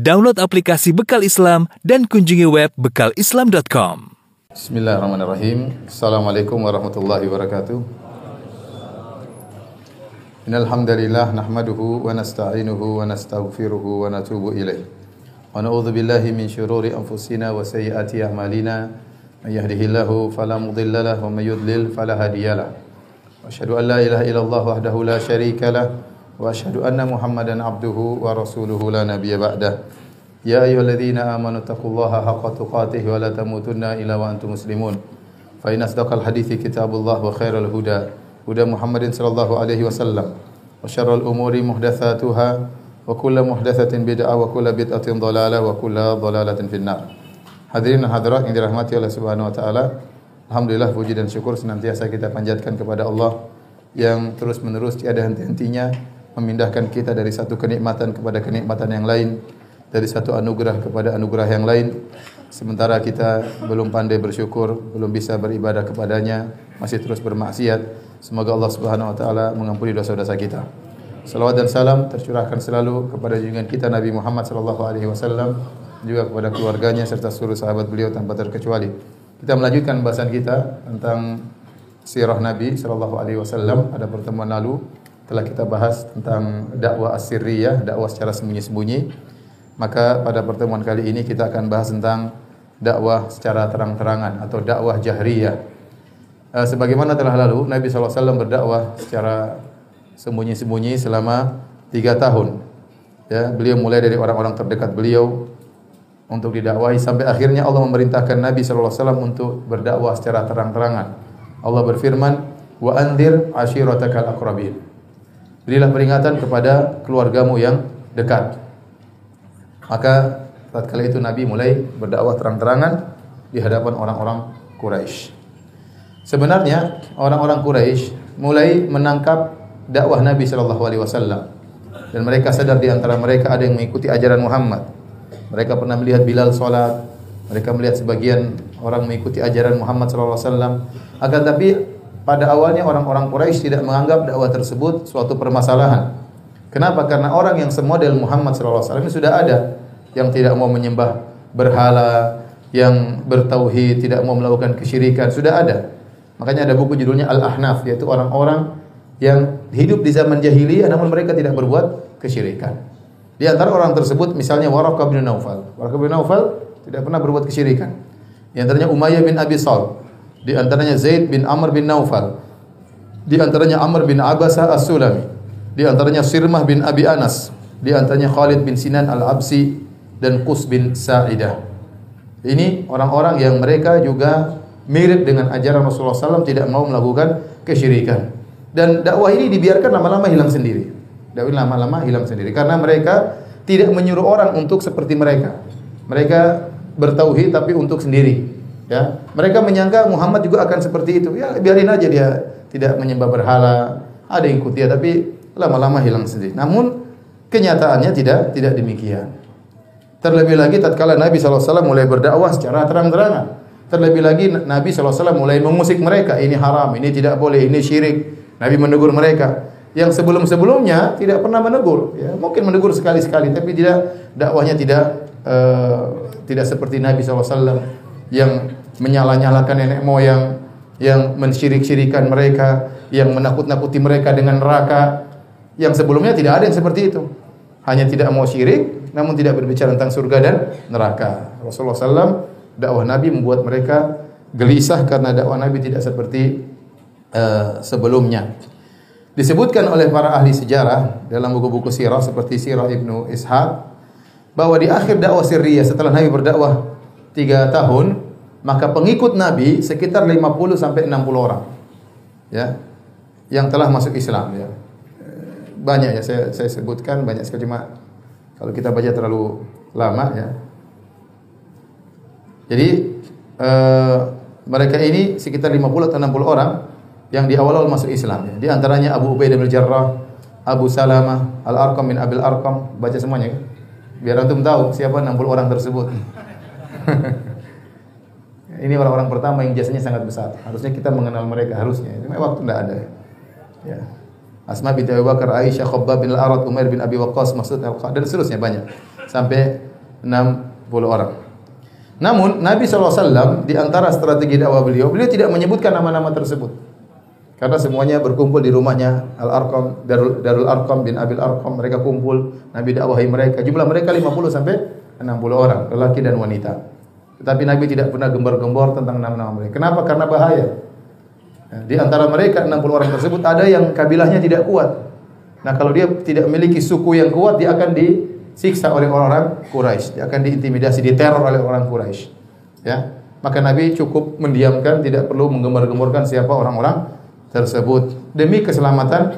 Download aplikasi Bekal Islam dan kunjungi web bekalislam.com. Bismillahirrahmanirrahim. Assalamualaikum warahmatullahi wabarakatuh. Innal hamdalillah nahmaduhu wa nasta'inuhu wa nastaghfiruhu wa natubu ilaih. Wa na'udzu billahi min shururi anfusina wa sayyiati a'malina. May yahdihillahu fala mudilla wa may yudlil fala hadiyalah. Wa asyhadu an la ilaha illallah wahdahu la syarika wa rasuluhu la nabiyya ba'dah. Ya ayyuhalladzina amanu taqullaha haqqa tuqatih wa la tamutunna illa wa antum muslimun. Fa inna asdaqal hadithi kitabullah wa khairal huda huda Muhammadin sallallahu alaihi wasallam wa syarrul umuri muhdatsatuha wa kullu muhdatsatin bid'ah wa kullu bid'atin dhalalah wa kullu dhalalatin finnar. Hadirin dan hadirat yang dirahmati oleh Subhanahu wa taala. Alhamdulillah puji dan syukur senantiasa kita panjatkan kepada Allah yang terus-menerus tiada henti-hentinya memindahkan kita dari satu kenikmatan kepada kenikmatan yang lain dari satu anugerah kepada anugerah yang lain. Sementara kita belum pandai bersyukur belum bisa beribadah kepadanya masih terus bermaksiat semoga Allah Subhanahu wa taala mengampuni dosa-dosa kita. Salawat dan salam tercurahkan selalu kepada junjungan kita Nabi Muhammad sallallahu alaihi wasallam juga kepada keluarganya serta seluruh sahabat beliau tanpa terkecuali. Kita melanjutkan bahasan kita tentang sirah Nabi sallallahu alaihi wasallam pada pertemuan lalu telah kita bahas tentang dakwah as-sirriyah, dakwah secara sembunyi-sembunyi. Maka pada pertemuan kali ini kita akan bahas tentang dakwah secara terang-terangan atau dakwah jahriyah. Uh, sebagaimana telah lalu, Nabi SAW berdakwah secara sembunyi-sembunyi selama tiga tahun. Ya, beliau mulai dari orang-orang terdekat beliau untuk didakwahi sampai akhirnya Allah memerintahkan Nabi SAW untuk berdakwah secara terang-terangan. Allah berfirman, wa andir ashiratakal akrabin. Berilah peringatan kepada keluargamu yang dekat. Maka tatkala itu Nabi mulai berdakwah terang-terangan di hadapan orang-orang Quraisy. Sebenarnya orang-orang Quraisy mulai menangkap dakwah Nabi Shallallahu alaihi wasallam dan mereka sadar di antara mereka ada yang mengikuti ajaran Muhammad. Mereka pernah melihat Bilal salat, mereka melihat sebagian orang mengikuti ajaran Muhammad sallallahu alaihi wasallam. Akan tapi pada awalnya orang-orang Quraisy tidak menganggap dakwah tersebut suatu permasalahan. Kenapa? Karena orang yang semodel Muhammad wasallam ini sudah ada yang tidak mau menyembah berhala, yang bertauhid, tidak mau melakukan kesyirikan, sudah ada. Makanya ada buku judulnya Al-Ahnaf yaitu orang-orang yang hidup di zaman jahiliyah namun mereka tidak berbuat kesyirikan. Di antara orang tersebut misalnya Waraqah bin Naufal. Waraqah bin Naufal tidak pernah berbuat kesyirikan. Di antaranya Umayyah bin Abi Sal. Di antaranya Zaid bin Amr bin Naufal. Di antaranya Amr bin Abasa As-Sulami. Di antaranya Sirmah bin Abi Anas. Di antaranya Khalid bin Sinan Al-Absi dan Qus bin Sa'idah. Ini orang-orang yang mereka juga mirip dengan ajaran Rasulullah SAW tidak mau melakukan kesyirikan. Dan dakwah ini dibiarkan lama-lama hilang sendiri. Dakwah lama-lama hilang sendiri karena mereka tidak menyuruh orang untuk seperti mereka. Mereka bertauhid tapi untuk sendiri. Ya, mereka menyangka Muhammad juga akan seperti itu. Ya, biarin aja dia tidak menyembah berhala. Ada yang ikut dia tapi lama-lama hilang sendiri. Namun kenyataannya tidak tidak demikian. Terlebih lagi tatkala Nabi SAW mulai berdakwah secara terang-terangan. Terlebih lagi Nabi SAW mulai mengusik mereka. Ini haram, ini tidak boleh, ini syirik. Nabi menegur mereka yang sebelum-sebelumnya tidak pernah menegur, ya, mungkin menegur sekali-sekali, tapi tidak dakwahnya tidak uh, tidak seperti Nabi SAW yang menyala-nyalakan nenek moyang, yang mensyirik-syirikan mereka, yang menakut-nakuti mereka dengan neraka. Yang sebelumnya tidak ada yang seperti itu. Hanya tidak mau syirik, namun tidak berbicara tentang surga dan neraka. Rasulullah SAW dakwah Nabi membuat mereka gelisah karena dakwah Nabi tidak seperti uh, sebelumnya. Disebutkan oleh para ahli sejarah dalam buku-buku sirah seperti Sirah Ibnu Ishaq bahwa di akhir dakwah Sirriyah setelah Nabi berdakwah tiga tahun, maka pengikut Nabi sekitar 50 sampai 60 orang. Ya. Yang telah masuk Islam ya. Banyak ya saya saya sebutkan banyak sekali cuma kalau kita baca terlalu lama ya. Jadi uh, mereka ini sekitar 50 atau 60 orang yang di awal-awal masuk Islam ya. Di antaranya Abu Ubaidah bin Jarrah, Abu Salamah, Al-Arqam bin Abil Arqam, baca semuanya ya. Biar antum tahu siapa 60 orang tersebut. Ini orang-orang pertama yang jasanya sangat besar. Harusnya kita mengenal mereka harusnya. Cuma waktu tidak ada. Ya. Asma binti Abu Bakar, Aisyah, Khabbab bin Al-Arad, Umair bin Abi Waqqas, Mas'ud al dan seterusnya banyak. Sampai orang. Namun Nabi SAW di antara strategi dakwah beliau, beliau tidak menyebutkan nama-nama tersebut. Karena semuanya berkumpul di rumahnya Al-Arqam, Darul, Darul Arqam bin Abil Arqam, mereka kumpul, Nabi dakwahi mereka. Jumlah mereka 50 sampai 60 orang, lelaki dan wanita. Tetapi Nabi tidak pernah gembar-gembor tentang nama-nama mereka. Kenapa? Karena bahaya. Di antara mereka 60 orang tersebut ada yang kabilahnya tidak kuat. Nah, kalau dia tidak memiliki suku yang kuat, dia akan disiksa oleh orang-orang Quraisy. Dia akan diintimidasi, diteror oleh orang Quraisy. Ya. Maka Nabi cukup mendiamkan, tidak perlu menggembar-gemborkan siapa orang-orang tersebut demi keselamatan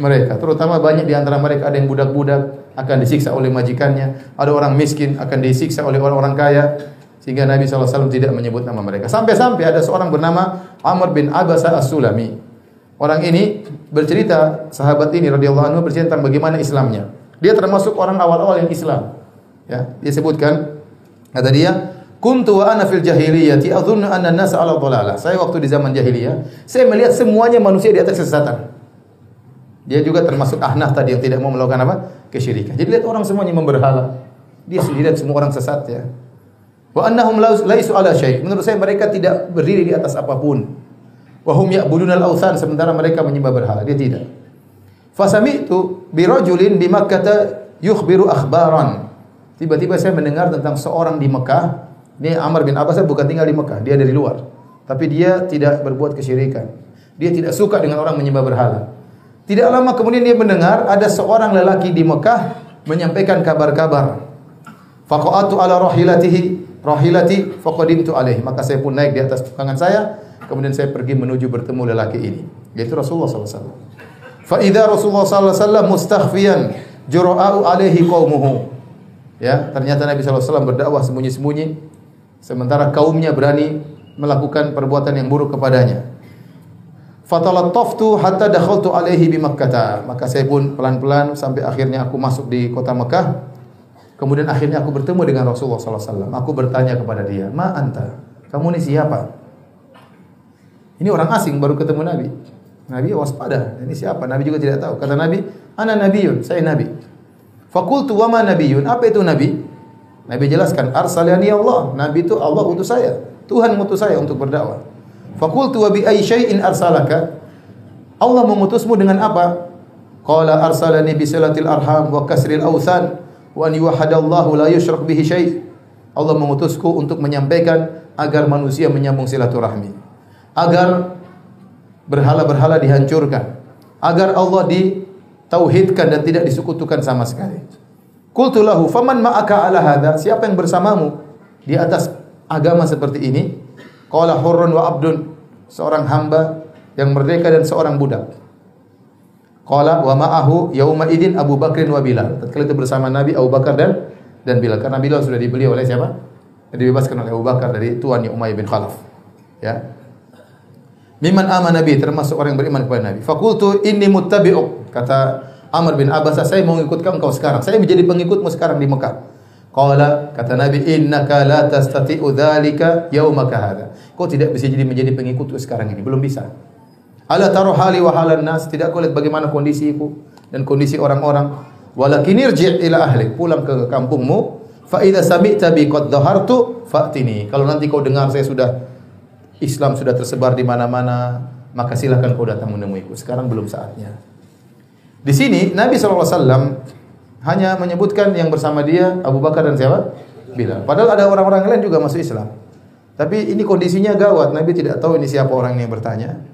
mereka. Terutama banyak di antara mereka ada yang budak-budak akan disiksa oleh majikannya, ada orang miskin akan disiksa oleh orang-orang kaya. Sehingga Nabi SAW tidak menyebut nama mereka. Sampai-sampai ada seorang bernama Amr bin Abasa As-Sulami. Orang ini bercerita, sahabat ini radhiyallahu anhu bercerita tentang bagaimana Islamnya. Dia termasuk orang awal-awal yang Islam. Ya, dia sebutkan kata dia, "Kuntu wa ana fil jahiliyati adhunnu anna an-nasa 'ala dhalalah." Saya waktu di zaman jahiliyah, saya melihat semuanya manusia di atas kesesatan. Dia juga termasuk ahnaf tadi yang tidak mau melakukan apa? kesyirikan. Jadi lihat orang semuanya memberhala. Dia sendiri semua orang sesat ya. Wa annahum laisu ala syai'. Menurut saya mereka tidak berdiri di atas apa pun. Wahum ya'budunal authan sementara mereka menyembah berhala. Dia tidak. Fasami'tu bi rajulin bi Makkah yukhbiru akhbaran. Tiba-tiba saya mendengar tentang seorang di Mekah. Ini Amr bin Abbas bukan tinggal di Mekah, dia dari luar. Tapi dia tidak berbuat kesyirikan. Dia tidak suka dengan orang menyembah berhala. Tidak lama kemudian dia mendengar ada seorang lelaki di Mekah menyampaikan kabar-kabar. Faqatu ala rahilatihi rahilati faqadimtu alaihi. Maka saya pun naik di atas tukangan saya Kemudian saya pergi menuju bertemu lelaki ini, yaitu Rasulullah SAW. Fa idza Rasulullah SAW mustakhfiyan jura'u alaihi qaumuhu. Ya, ternyata Nabi SAW berdakwah sembunyi-sembunyi sementara kaumnya berani melakukan perbuatan yang buruk kepadanya. Fatalattaftu hatta dakhaltu alaihi bi Makkah. Maka saya pun pelan-pelan sampai akhirnya aku masuk di kota Mekah. Kemudian akhirnya aku bertemu dengan Rasulullah SAW. Aku bertanya kepada dia, Ma anta? Kamu ini siapa? Ini orang asing baru ketemu Nabi. Nabi waspada. Ini siapa? Nabi juga tidak tahu. Kata Nabi, "Ana nabiyun." Saya nabi. Fakultu wa ma nabiyun? Apa itu nabi? Nabi jelaskan, "Arsalani Allah." Nabi itu Allah utus saya. Tuhan mengutus saya untuk berdakwah. Fakultu wa bi ayyi syai'in arsalaka? Allah mengutusmu dengan apa? Qala arsalani bi arham wa kasril awthan wa an yuwahhadallahu la bihi syai'. Allah mengutusku untuk menyampaikan agar manusia menyambung silaturahmi agar berhala-berhala dihancurkan, agar Allah ditauhidkan dan tidak disekutukan sama sekali. Qultu lahu faman ma'aka ala hadha? Siapa yang bersamamu di atas agama seperti ini? Qala hurrun wa abdun, seorang hamba yang merdeka dan seorang budak. Qala wa ma'ahu yauma idin Abu Bakrin wa Bilal. Tatkala itu bersama Nabi Abu Bakar dan dan Bilal karena Bilal sudah dibeli oleh siapa? Dibebaskan oleh Abu Bakar dari tuannya Umayyah bin Khalaf. Ya. Miman aman Nabi termasuk orang yang beriman kepada Nabi. Fakultu inni muttabi'uk kata Amr bin Abbas saya mau ikut engkau sekarang. Saya menjadi pengikutmu sekarang di Mekah. Qala kata Nabi innaka la tastati'u dzalika yaumaka hadza. Kau tidak bisa jadi menjadi pengikutku sekarang ini, belum bisa. Ala taruh hali wa halan nas, tidak kau lihat bagaimana kondisiku dan kondisi orang-orang. Walakin irji' ila ahli, pulang ke kampungmu. Fa idza sami'ta bi qad dhahartu fa'tini. Kalau nanti kau dengar saya sudah Islam sudah tersebar di mana-mana, maka silahkan kau datang menemuiku. Sekarang belum saatnya. Di sini Nabi SAW hanya menyebutkan yang bersama dia Abu Bakar dan siapa? Bilal. Padahal ada orang-orang lain juga masuk Islam. Tapi ini kondisinya gawat. Nabi tidak tahu ini siapa orang yang bertanya.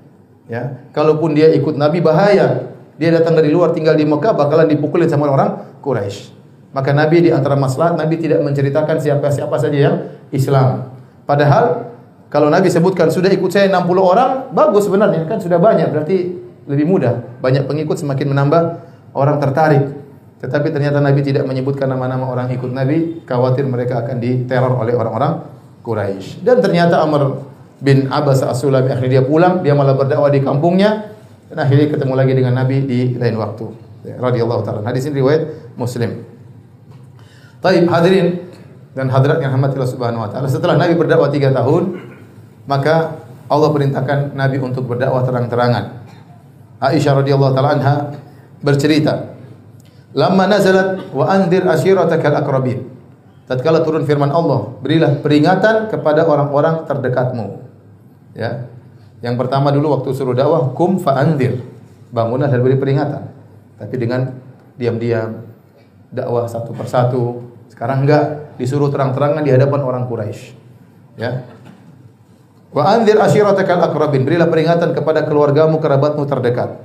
Ya, kalaupun dia ikut Nabi bahaya. Dia datang dari luar tinggal di Mekah bakalan dipukulin sama orang Quraisy. Maka Nabi di antara masalah Nabi tidak menceritakan siapa-siapa saja yang Islam. Padahal kalau Nabi sebutkan sudah ikut saya 60 orang, bagus sebenarnya kan sudah banyak berarti lebih mudah. Banyak pengikut semakin menambah orang tertarik. Tetapi ternyata Nabi tidak menyebutkan nama-nama orang ikut Nabi, khawatir mereka akan diteror oleh orang-orang Quraisy. Dan ternyata Amr bin Abbas As-Sulami akhirnya dia pulang, dia malah berdakwah di kampungnya dan akhirnya ketemu lagi dengan Nabi di lain waktu. Ya, radhiyallahu taala. Hadis ini riwayat Muslim. Taib hadirin dan hadirat yang rahmatillah subhanahu wa taala. Setelah Nabi berdakwah tiga tahun, maka Allah perintahkan Nabi untuk berdakwah terang-terangan. Aisyah radhiyallahu taala anha bercerita, "Lamma nazalat wa anzir ashiratakal aqrabin." tatkala turun firman Allah, berilah peringatan kepada orang-orang terdekatmu. Ya. Yang pertama dulu waktu suruh dakwah, kum fa'andir. Bangunlah dan beri peringatan. Tapi dengan diam-diam dakwah satu persatu. Sekarang enggak, disuruh terang-terangan di hadapan orang Quraisy. Ya. Wa anzir ashiratakal aqrabin. Berilah peringatan kepada keluargamu, kerabatmu terdekat.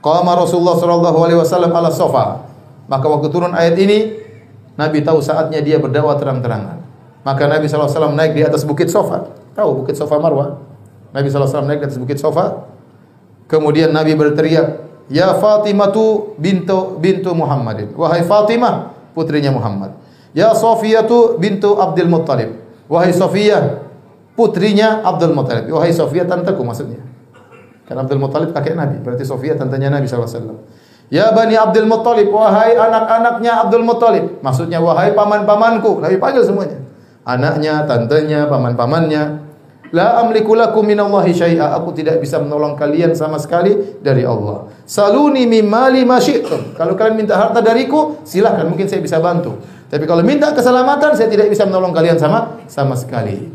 Qama Rasulullah sallallahu alaihi wasallam ala sofa. Maka waktu turun ayat ini, Nabi tahu saatnya dia berdakwah terang-terangan. Maka Nabi SAW naik di atas bukit Sofa. Tahu bukit Sofa Marwah? Nabi SAW naik di atas bukit Sofa. Kemudian Nabi berteriak, Ya Fatimah tu bintu bintu Muhammadin. Wahai Fatimah, putrinya Muhammad. Ya Sofiyah tu bintu Abdul Muttalib. Wahai Sofiyah, putrinya Abdul Muttalib. Wahai Sofiyah, tanteku maksudnya. Kan Abdul Muttalib kakek Nabi, berarti Sofiyah tantenya Nabi SAW. Ya Bani Abdul Muttalib, wahai anak-anaknya Abdul Muttalib. Maksudnya wahai paman-pamanku. Nabi panggil semuanya. Anaknya, tantenya, paman-pamannya. La amliku lakum minallahi syai'a. Aku tidak bisa menolong kalian sama sekali dari Allah. Saluni mimali ma syi'tum. Kalau kalian minta harta dariku, silahkan mungkin saya bisa bantu. Tapi kalau minta keselamatan, saya tidak bisa menolong kalian sama sama sekali.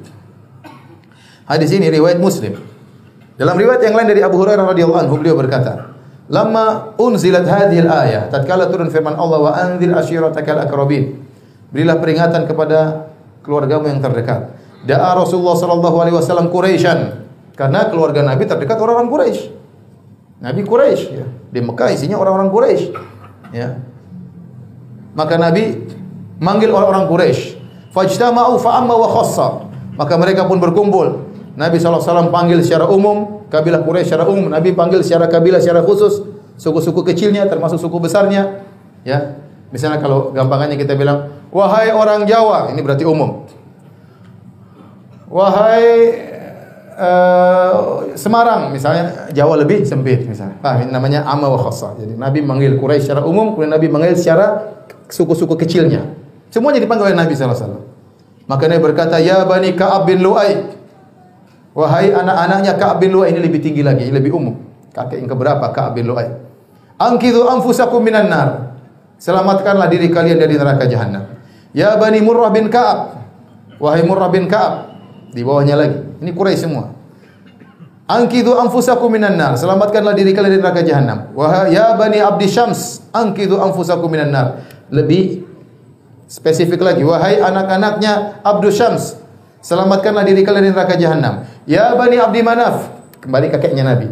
Hadis ini riwayat Muslim. Dalam riwayat yang lain dari Abu Hurairah radhiyallahu anhu beliau berkata, Lama unzilat hadhil ayah, tatkala turun firman Allah wa anzir ashiratakal akrabin. Berilah peringatan kepada keluargamu yang terdekat. Da'a Rasulullah sallallahu alaihi wasallam Quraisyan karena keluarga Nabi terdekat orang-orang Quraisy. Nabi Quraisy ya. Di Mekah isinya orang-orang Quraisy. Ya. Maka Nabi manggil orang-orang Quraisy. Fajtama'u fa'amma wa khassa. Maka mereka pun berkumpul. Nabi SAW panggil secara umum, kabilah Quraisy secara umum, Nabi panggil secara kabilah secara khusus, suku-suku kecilnya termasuk suku besarnya. Ya. Misalnya kalau gampangannya kita bilang, "Wahai orang Jawa," ini berarti umum. Wahai uh, Semarang misalnya Jawa lebih sempit misalnya. Ini namanya amma wa khassa. Jadi Nabi manggil Quraisy secara umum, kemudian Nabi manggil secara suku-suku kecilnya. Semuanya dipanggil oleh Nabi sallallahu alaihi wasallam. Maka Nabi berkata, "Ya Bani Ka'ab bin Lu'ay." Wahai anak-anaknya Ka'ab bin Lu'ay ini lebih tinggi lagi, lebih umum. Kakek yang keberapa Ka'ab bin Lu'ay? Angkidhu anfusakum minan nar. Selamatkanlah diri kalian dari neraka jahanam. Ya Bani Murrah bin Ka'ab. Wahai Murrah bin Ka'ab. Di bawahnya lagi. Ini Quraisy semua. Angkidhu anfusakum minan nar. Selamatkanlah diri kalian dari neraka jahanam. Wahai ya Bani Abdi Syams, angkidhu anfusakum minan nar. Lebih spesifik lagi. Wahai anak-anaknya Abdul Syams, selamatkanlah diri kalian dari neraka jahanam. Ya Bani Abdi Manaf, kembali kakeknya Nabi.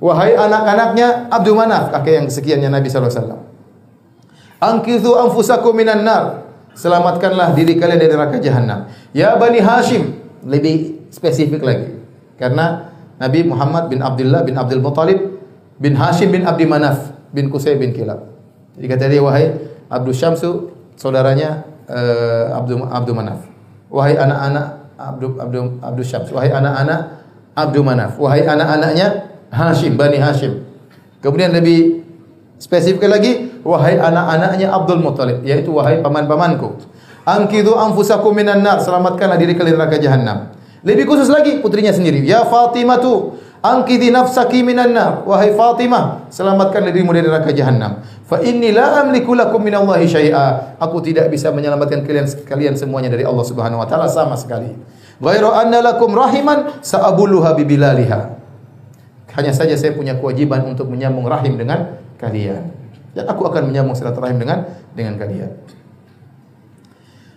Wahai anak-anaknya Abdul Manaf, kakek yang kesekiannya Nabi sallallahu alaihi wasallam. Angkidhu anfusakum minan nar. Selamatkanlah diri kalian dari neraka jahanam. Ya Bani Hashim, lebih spesifik lagi. Karena Nabi Muhammad bin Abdullah bin Abdul Muttalib bin Hashim bin Abdi Manaf bin Qusay bin Kilab. Jadi kata dia wahai Abdul Syamsu saudaranya uh, Abdul Abdul Manaf. Wahai anak-anak Abdul Abdul Abdul Syams, wahai anak-anak Abdul Manaf, wahai anak-anaknya Hashim Bani Hashim. Kemudian lebih spesifik lagi, wahai anak-anaknya Abdul Muttalib, yaitu wahai paman-pamanku. Angkidu anfusakum minan nar, selamatkanlah diri kalian neraka jahanam. Lebih khusus lagi putrinya sendiri. Ya Fatimah tu, angkidi nafsaki minan nar. Wahai Fatimah, selamatkan dirimu dari neraka jahanam. Fa inni la amliku lakum minallahi syai'a. Aku tidak bisa menyelamatkan kalian kalian semuanya dari Allah Subhanahu wa taala sama sekali. Ghairu anna lakum rahiman sa'abuluha bibilaliha. Hanya saja saya punya kewajiban untuk menyambung rahim dengan kalian. Dan aku akan menyambung silaturahim dengan dengan kalian.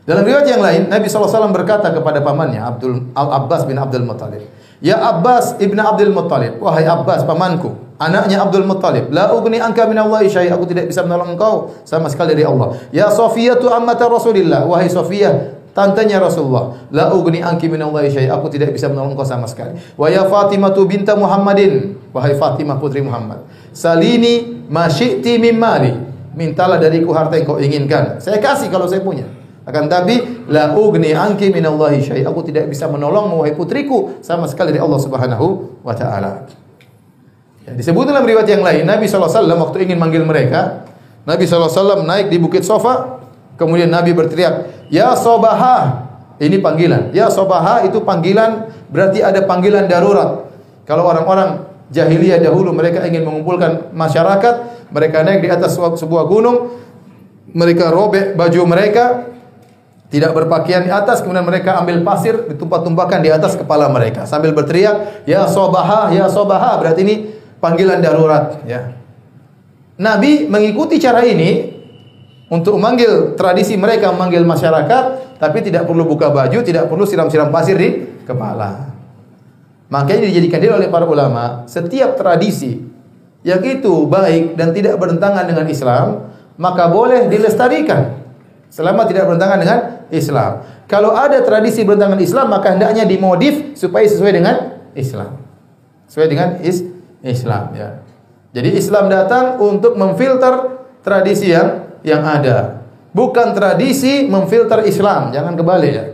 Dalam riwayat yang lain, Nabi SAW berkata kepada pamannya, Abdul Al Abbas bin Abdul Muttalib, Ya Abbas ibn Abdul Muttalib, wahai Abbas pamanku, anaknya Abdul Muttalib, la ugni anka min Allah syai, aku tidak bisa menolong engkau sama sekali dari Allah. Ya Safiyah tu ammata Rasulillah, wahai Safiyah, tantenya Rasulullah, la ugni anki min Allah syai, aku tidak bisa menolong engkau sama sekali. Wa ya Fatimah tu binta Muhammadin, wahai Fatimah putri Muhammad, salini ma syi'ti min mali, mintalah dariku harta yang kau inginkan. Saya kasih kalau saya punya. Akan tapi la ugni anki minallahi syai. Aku tidak bisa menolong wahai putriku sama sekali dari Allah Subhanahu wa taala. Ya, disebut dalam riwayat yang lain, Nabi SAW waktu ingin manggil mereka, Nabi SAW naik di bukit sofa, kemudian Nabi berteriak, Ya Sobaha, ini panggilan. Ya Sobaha itu panggilan, berarti ada panggilan darurat. Kalau orang-orang jahiliyah dahulu mereka ingin mengumpulkan masyarakat, mereka naik di atas sebuah gunung, mereka robek baju mereka, Tidak berpakaian di atas, kemudian mereka ambil pasir ditumpah-tumpahkan di atas kepala mereka sambil berteriak, "Ya Sobaha, ya Sobaha." Berarti ini panggilan darurat, ya. Nabi mengikuti cara ini untuk memanggil tradisi mereka memanggil masyarakat, tapi tidak perlu buka baju, tidak perlu siram-siram pasir di kepala. Makanya dijadikan dia oleh para ulama, setiap tradisi yang itu baik dan tidak bertentangan dengan Islam, maka boleh dilestarikan selama tidak bertentangan dengan Islam. Kalau ada tradisi bertentangan Islam, maka hendaknya dimodif supaya sesuai dengan Islam. Sesuai dengan is Islam ya. Jadi Islam datang untuk memfilter tradisi yang yang ada. Bukan tradisi memfilter Islam, jangan kebalik ya.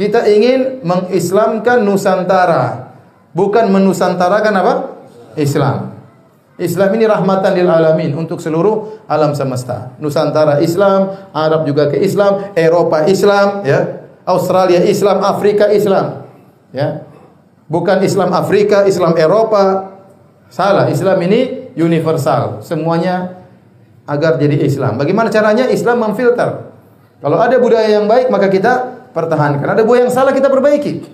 Kita ingin mengislamkan Nusantara, bukan menusantarakan apa? Islam. Islam ini rahmatan lil alamin untuk seluruh alam semesta. Nusantara Islam, Arab juga ke Islam, Eropa Islam, ya. Australia Islam, Afrika Islam. Ya. Bukan Islam Afrika, Islam Eropa. Salah, Islam ini universal. Semuanya agar jadi Islam. Bagaimana caranya? Islam memfilter. Kalau ada budaya yang baik maka kita pertahankan. Ada budaya yang salah kita perbaiki.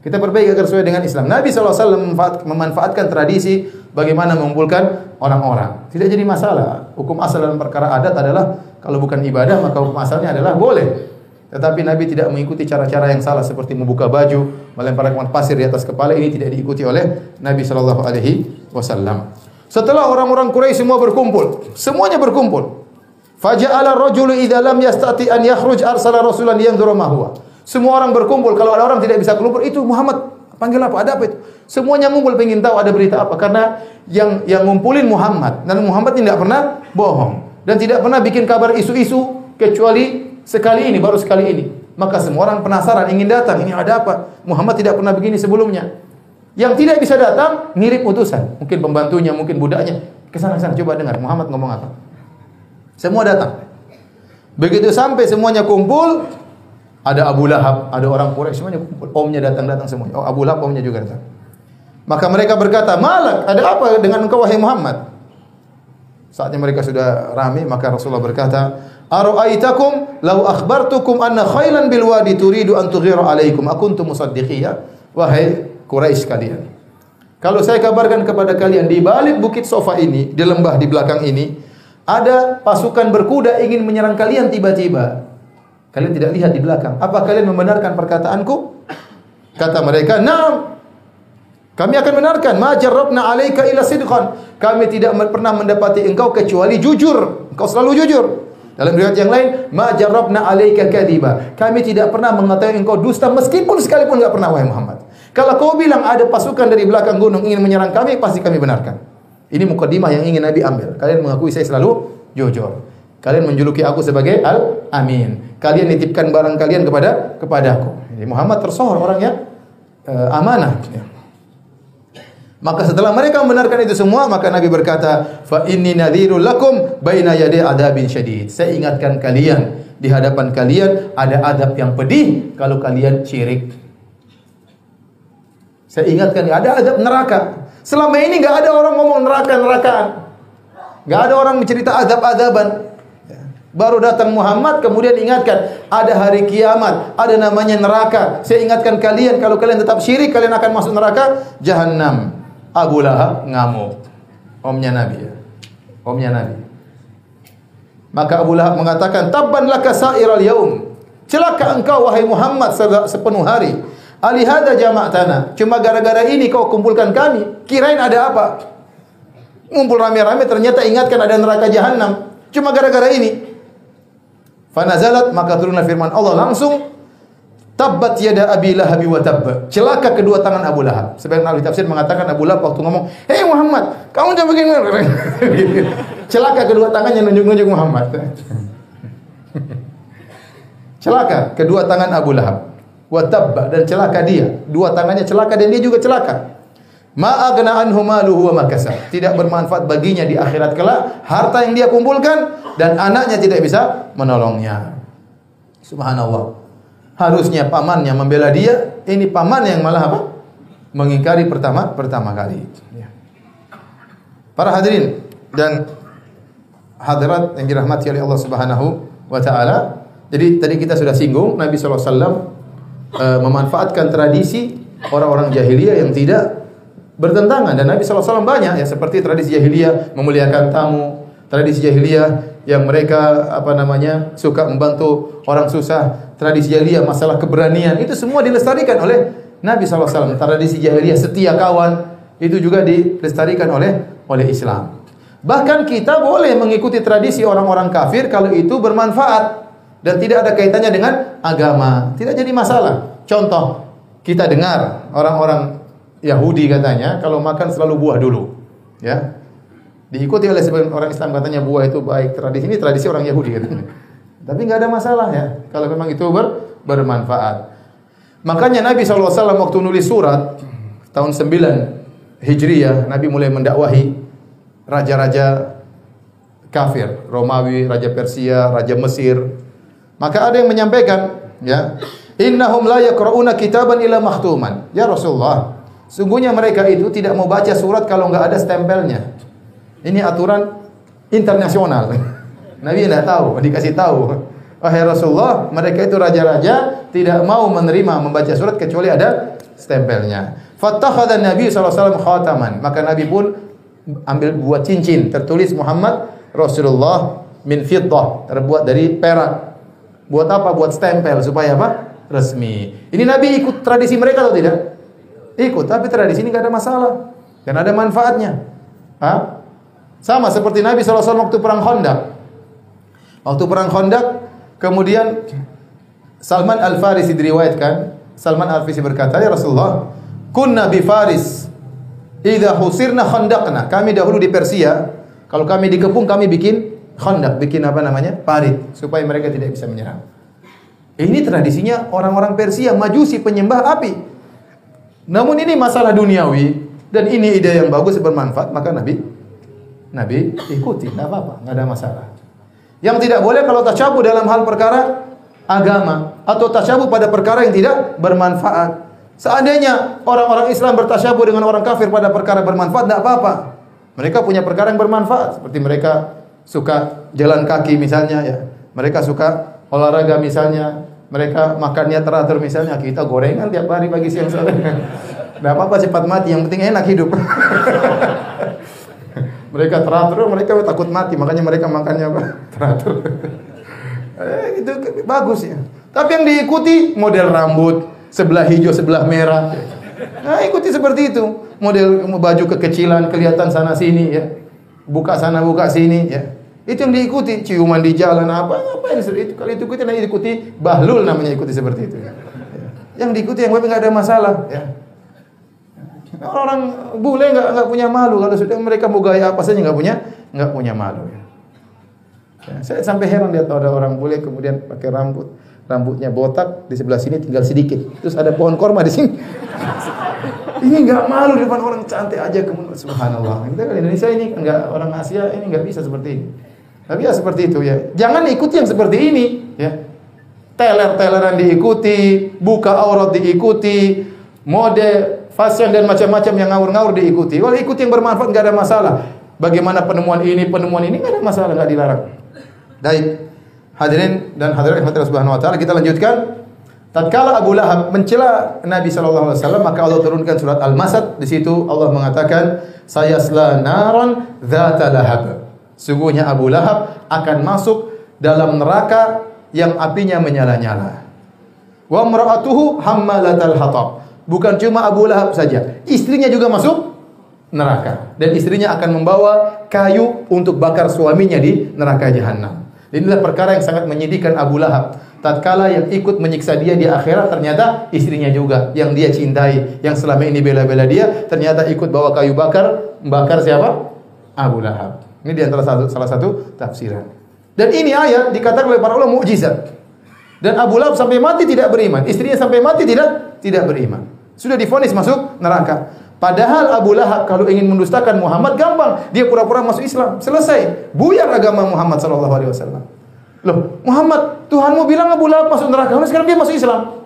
Kita perbaiki agar sesuai dengan Islam. Nabi SAW memanfaatkan tradisi bagaimana mengumpulkan orang-orang. Tidak jadi masalah. Hukum asal dalam perkara adat adalah kalau bukan ibadah maka hukum asalnya adalah boleh. Tetapi Nabi tidak mengikuti cara-cara yang salah seperti membuka baju, melemparkan pasir di atas kepala ini tidak diikuti oleh Nabi Shallallahu Alaihi Wasallam. Setelah orang-orang Quraisy semua berkumpul, semuanya berkumpul. Faja'ala rajulu idza lam yastati an yakhruj arsala rasulan yanzuru ma huwa. Semua orang berkumpul. Kalau ada orang tidak bisa keluar, itu Muhammad panggil apa? Ada apa itu? Semuanya ngumpul pengen tahu ada berita apa karena yang yang ngumpulin Muhammad dan Muhammad tidak pernah bohong dan tidak pernah bikin kabar isu-isu kecuali sekali ini baru sekali ini. Maka semua orang penasaran ingin datang. Ini ada apa? Muhammad tidak pernah begini sebelumnya. Yang tidak bisa datang ngirim utusan, mungkin pembantunya, mungkin budaknya. Ke sana ke sana coba dengar Muhammad ngomong apa. Semua datang. Begitu sampai semuanya kumpul, ada Abu Lahab, ada orang Quraisy semuanya kumpul. Omnya datang-datang semuanya. Oh, Abu Lahab omnya juga datang. Maka mereka berkata, "Malak, ada apa dengan engkau wahai Muhammad?" Saatnya mereka sudah ramai, maka Rasulullah berkata, "Ara'aitakum law akhbartukum anna khailan bil wadi turidu an tughiru alaikum akuntum musaddiqiyya?" Wahai Quraisy kalian. Kalau saya kabarkan kepada kalian di balik bukit sofa ini, di lembah di belakang ini, ada pasukan berkuda ingin menyerang kalian tiba-tiba. Kalian tidak lihat di belakang. Apa kalian membenarkan perkataanku? Kata mereka, "Naam." Kami akan benarkan. Ma jarrabna 'alaika illa sidqan. Kami tidak pernah mendapati engkau kecuali jujur. Engkau selalu jujur. Dalam riwayat yang lain, ma jarrabna 'alaika kadiba. Kami tidak pernah mengatakan engkau dusta meskipun sekalipun enggak pernah wahai Muhammad. Kalau kau bilang ada pasukan dari belakang gunung ingin menyerang kami, pasti kami benarkan. Ini mukadimah yang ingin Nabi ambil. Kalian mengakui saya selalu jujur. Kalian menjuluki aku sebagai Al-Amin. Kalian nitipkan barang kalian kepada kepadaku. Jadi Muhammad tersohor orang yang uh, amanah. Maka setelah mereka membenarkan itu semua, maka Nabi berkata, "Fa inni nadhirul lakum baina yaday adabin syadid." Saya ingatkan kalian di hadapan kalian ada adab yang pedih kalau kalian syirik. Saya ingatkan ada adab neraka. Selama ini nggak ada orang ngomong neraka nerakaan. Nggak ada orang mencerita adab-adaban. Baru datang Muhammad kemudian ingatkan ada hari kiamat, ada namanya neraka. Saya ingatkan kalian kalau kalian tetap syirik kalian akan masuk neraka jahanam. Abu Lahab ngamuk. Omnya Nabi ya. Omnya Nabi. Maka Abu Lahab mengatakan, "Tabban laka sa'iral yaum." Celaka engkau wahai Muhammad sepenuh hari. Alihada jama'tana. Cuma gara-gara ini kau kumpulkan kami. Kirain ada apa? Ngumpul rame-rame ternyata ingatkan ada neraka jahanam. Cuma gara-gara ini. Fanazalat maka turunlah firman Allah langsung Tabbat yada Abi Lahab wa tabb. Celaka kedua tangan Abu Lahab. Sebagian ahli tafsir mengatakan Abu Lahab waktu ngomong, "Hei Muhammad, kamu jangan begini." celaka kedua tangannya nunjuk-nunjuk Muhammad. celaka kedua tangan Abu Lahab. Wa tabba dan celaka dia. Dua tangannya celaka dan dia juga celaka. Ma agna anhu maluhu wa. Tidak bermanfaat baginya di akhirat kelak harta yang dia kumpulkan dan anaknya tidak bisa menolongnya. Subhanallah harusnya pamannya membela dia, ini paman yang malah apa? Mengingkari pertama pertama kali. Ya. Para hadirin dan hadirat yang dirahmati oleh Allah Subhanahu wa taala, Jadi tadi kita sudah singgung Nabi SAW uh, memanfaatkan tradisi orang-orang jahiliyah yang tidak bertentangan dan Nabi SAW banyak ya seperti tradisi jahiliyah memuliakan tamu, tradisi jahiliyah yang mereka apa namanya suka membantu orang susah, tradisi jahiliyah masalah keberanian itu semua dilestarikan oleh Nabi SAW. Tradisi jahiliyah setia kawan itu juga dilestarikan oleh oleh Islam. Bahkan kita boleh mengikuti tradisi orang-orang kafir kalau itu bermanfaat dan tidak ada kaitannya dengan agama. Tidak jadi masalah. Contoh, kita dengar orang-orang Yahudi katanya kalau makan selalu buah dulu. Ya. Diikuti oleh sebagian orang Islam katanya buah itu baik. Tradisi ini tradisi orang Yahudi katanya. Tapi nggak ada masalah ya kalau memang itu ber, bermanfaat. Makanya Nabi SAW waktu nulis surat tahun 9 Hijriyah, Nabi mulai mendakwahi raja-raja kafir, Romawi, Raja Persia, Raja Mesir, maka ada yang menyampaikan, ya, innahum la yaqrauna kitaban illa mahtuman. Ya Rasulullah, sungguhnya mereka itu tidak mau baca surat kalau enggak ada stempelnya. Ini aturan internasional. Nabi tidak tahu, dikasih tahu. Wahai Rasulullah, mereka itu raja-raja tidak mau menerima membaca surat kecuali ada stempelnya. Fattakhadha Nabi SAW khataman. Maka Nabi pun ambil buat cincin tertulis Muhammad Rasulullah min fiddah terbuat dari perak Buat apa? Buat stempel supaya apa? Resmi. Ini Nabi ikut tradisi mereka atau tidak? Ikut, tapi tradisi ini gak ada masalah dan ada manfaatnya. Hah? Sama seperti Nabi SAW waktu perang Khandaq. Waktu perang Khandaq, kemudian Salman Al Farisi diriwayatkan, Salman Al Farisi berkata, "Ya Rasulullah, kunna bi Faris idza husirna khandaqna." Kami dahulu di Persia, kalau kami dikepung kami bikin khandak, bikin apa namanya? parit supaya mereka tidak bisa menyerang. Ini tradisinya orang-orang Persia, majusi penyembah api. Namun ini masalah duniawi dan ini ide yang bagus bermanfaat, maka Nabi Nabi ikuti, tidak apa-apa, nggak ada masalah. Yang tidak boleh kalau tasyabuh dalam hal perkara agama atau tasyabuh pada perkara yang tidak bermanfaat. Seandainya orang-orang Islam bertasyabuh dengan orang kafir pada perkara bermanfaat, tidak apa-apa. Mereka punya perkara yang bermanfaat, seperti mereka suka jalan kaki misalnya ya. Mereka suka olahraga misalnya. Mereka makannya teratur misalnya. Kita gorengan tiap hari pagi siang sore. Tidak apa-apa cepat mati. Yang penting enak hidup. mereka teratur, mereka takut mati. Makanya mereka makannya apa? teratur. eh, itu bagus ya. Tapi yang diikuti model rambut. Sebelah hijau, sebelah merah. Nah, ikuti seperti itu. Model baju kekecilan, kelihatan sana sini ya. Buka sana, buka sini ya. Itu yang diikuti, ciuman di jalan apa, apa yang itu. Kalau itu ikuti, nah ikuti bahlul namanya ikuti seperti itu. Yang diikuti yang nggak ada masalah. Ya. Orang bule nggak nggak punya malu kalau sudah mereka mau gaya apa saja nggak punya nggak punya malu. Ya. Ya, saya sampai heran lihat ada orang bule kemudian pakai rambut rambutnya botak di sebelah sini tinggal sedikit terus ada pohon korma di sini ini nggak malu di depan orang cantik aja kemudian subhanallah kita kan Indonesia ini nggak orang Asia ini nggak bisa seperti ini tapi ya seperti itu ya. Jangan ikuti yang seperti ini ya. Teler-teleran diikuti, buka aurat diikuti, mode fashion dan macam-macam yang ngawur-ngawur diikuti. Kalau ikuti yang bermanfaat nggak ada masalah. Bagaimana penemuan ini, penemuan ini nggak ada masalah, nggak dilarang. Baik. Hadirin dan hadirin yang subhanahu wa taala, kita lanjutkan. Tatkala Abu Lahab mencela Nabi sallallahu alaihi wasallam, maka Allah turunkan surat Al-Masad. Di situ Allah mengatakan, "Sayasla naran dzata lahab." Sungguhnya Abu Lahab akan masuk dalam neraka yang apinya menyala-nyala. Wa imra'atuhu hammalatal hatab. Bukan cuma Abu Lahab saja, istrinya juga masuk neraka dan istrinya akan membawa kayu untuk bakar suaminya di neraka jahanam. Inilah perkara yang sangat menyedihkan Abu Lahab. Tatkala yang ikut menyiksa dia di akhirat ternyata istrinya juga yang dia cintai, yang selama ini bela-bela dia ternyata ikut bawa kayu bakar, membakar siapa? Abu Lahab. Ini di antara satu, salah satu tafsiran. Dan ini ayat dikatakan oleh para ulama mukjizat. Dan Abu Lahab sampai mati tidak beriman, istrinya sampai mati tidak tidak beriman. Sudah difonis masuk neraka. Padahal Abu Lahab kalau ingin mendustakan Muhammad gampang, dia pura-pura masuk Islam, selesai. Buyar agama Muhammad sallallahu alaihi wasallam. Loh, Muhammad, Tuhanmu bilang Abu Lahab masuk neraka, sekarang dia masuk Islam.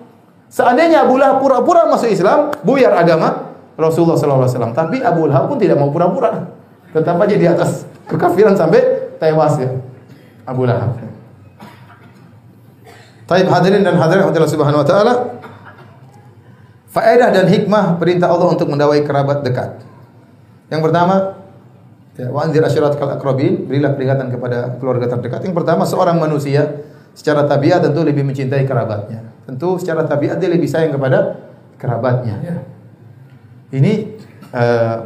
Seandainya Abu Lahab pura-pura masuk Islam, buyar agama Rasulullah sallallahu alaihi wasallam. Tapi Abu Lahab pun tidak mau pura-pura. Tetap aja di atas kekafiran sampai tewas ya. Abu Lahab. Taib hadirin dan hadirat Allah Subhanahu wa taala. Faedah dan hikmah perintah Allah untuk mendawai kerabat dekat. Yang pertama, ya, wa anzir ashiratakal aqrabin, berilah peringatan kepada keluarga terdekat. Yang pertama, seorang manusia secara tabiat tentu lebih mencintai kerabatnya. Tentu secara tabiat dia lebih sayang kepada kerabatnya. Ya. Ini uh,